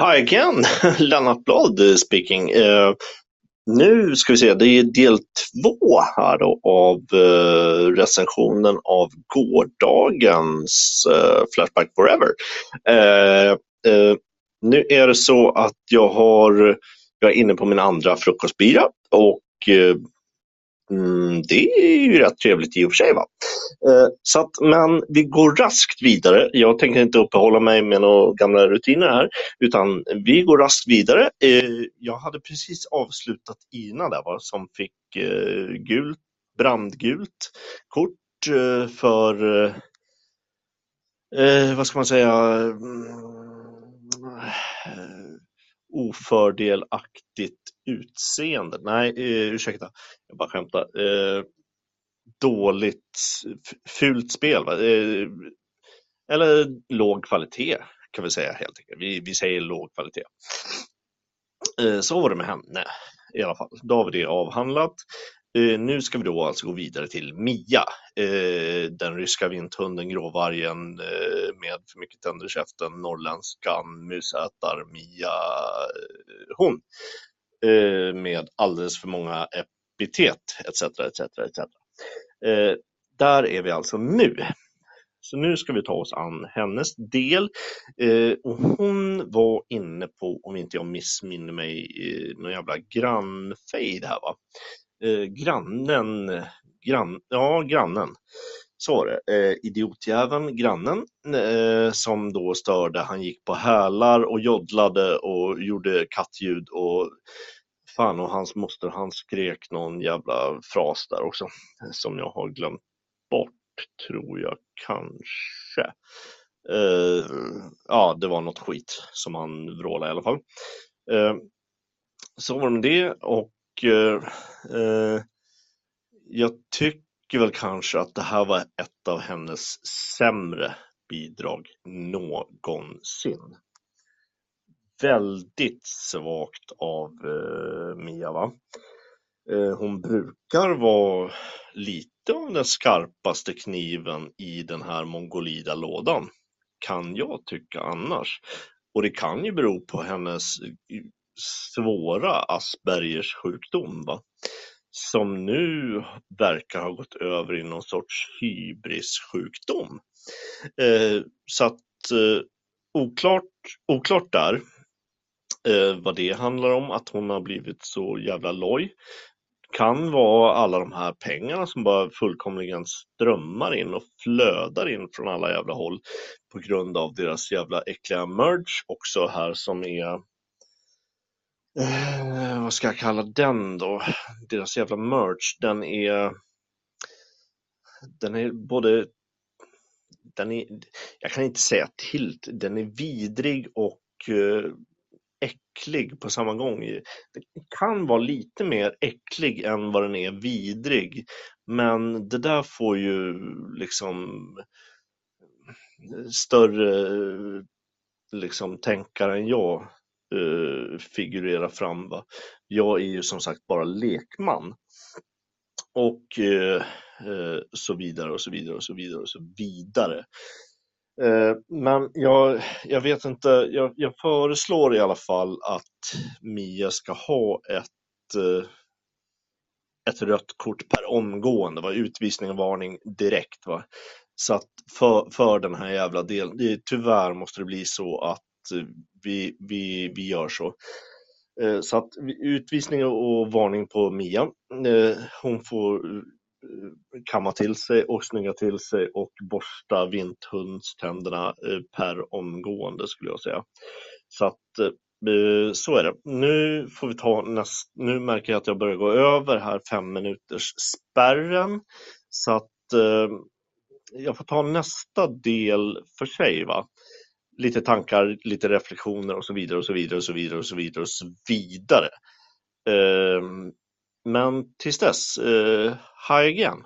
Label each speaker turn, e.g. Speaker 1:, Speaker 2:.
Speaker 1: Hi again, Lennart Blad eh, speaking. Uh, nu ska vi se, det är del två här då av uh, recensionen av gårdagens uh, Flashback Forever. nu är det så att jag har, jag är inne på min andra frukostbira och Mm, det är ju rätt trevligt i och för sig. Va? Eh, så att, men vi går raskt vidare. Jag tänker inte uppehålla mig med några gamla rutiner här, utan vi går raskt vidare. Eh, jag hade precis avslutat Ina där, va, som fick eh, gult, brandgult kort eh, för, eh, eh, vad ska man säga, mm, ofördelaktigt utseende. Nej, eh, ursäkta, jag bara skämtar. Eh, dåligt, fult spel. Va? Eh, eller låg kvalitet kan vi säga helt enkelt. Vi, vi säger låg kvalitet. Eh, så var det med henne i alla fall. Då har vi det avhandlat. Eh, nu ska vi då alltså gå vidare till Mia, eh, den ryska vinthunden, gråvargen eh, med för mycket tänder i käften, norrländskan, musätar, Mia, eh, hon. Eh, med alldeles för många epitet etc. etc, etc. Eh, där är vi alltså nu. Så nu ska vi ta oss an hennes del. Eh, och hon var inne på, om inte jag missminner mig, någon jävla grannfejd här va. Grannen, grann, ja grannen. Så var det. Eh, idiotjäveln, grannen, eh, som då störde. Han gick på hälar och joddlade och gjorde kattljud och fan och hans moster han skrek någon jävla fras där också som jag har glömt bort tror jag kanske. Eh, ja, det var något skit som han vrålade i alla fall. Eh, så var det med det och eh, eh, jag tycker väl kanske att det här var ett av hennes sämre bidrag någonsin. Väldigt svagt av eh, Mia va. Eh, hon brukar vara lite lite av den skarpaste kniven i den här mongolida lådan, kan jag tycka annars. Och det kan ju bero på hennes eh, svåra Aspergers sjukdom, va? Som nu verkar ha gått över i någon sorts hybrissjukdom. Eh, så att eh, oklart, oklart där eh, vad det handlar om, att hon har blivit så jävla loj kan vara alla de här pengarna som bara fullkomligen strömmar in och flödar in från alla jävla håll på grund av deras jävla äckliga merge också här som är eh, vad ska jag kalla den då? Deras jävla merch, den är den är både den är, jag kan inte säga tilt. den är vidrig och eh, äcklig på samma gång. Den kan vara lite mer äcklig än vad den är vidrig. Men det där får ju liksom större liksom tänkare än jag Eh, figurera fram. Va? Jag är ju som sagt bara lekman. Och eh, eh, så vidare och så vidare och så vidare och så vidare. Eh, men jag, jag vet inte, jag, jag, föreslår i alla fall att Mia ska ha ett, eh, ett rött kort per omgående, va? utvisning och varning direkt. Va? Så att för, för den här jävla delen, det, tyvärr måste det bli så att Eh, vi, vi, vi gör så. Eh, så att utvisning och varning på Mia. Eh, hon får kamma till sig och snygga till sig och borsta vinthundständerna per omgående skulle jag säga. Så att så är det. Nu får vi ta näst, nu märker jag att jag börjar gå över här fem minuters spärren. Så att jag får ta nästa del för sig. va Lite tankar, lite reflektioner och så vidare och så vidare och så vidare och så vidare och så vidare. Ehm, men tills dess, eh, hi again!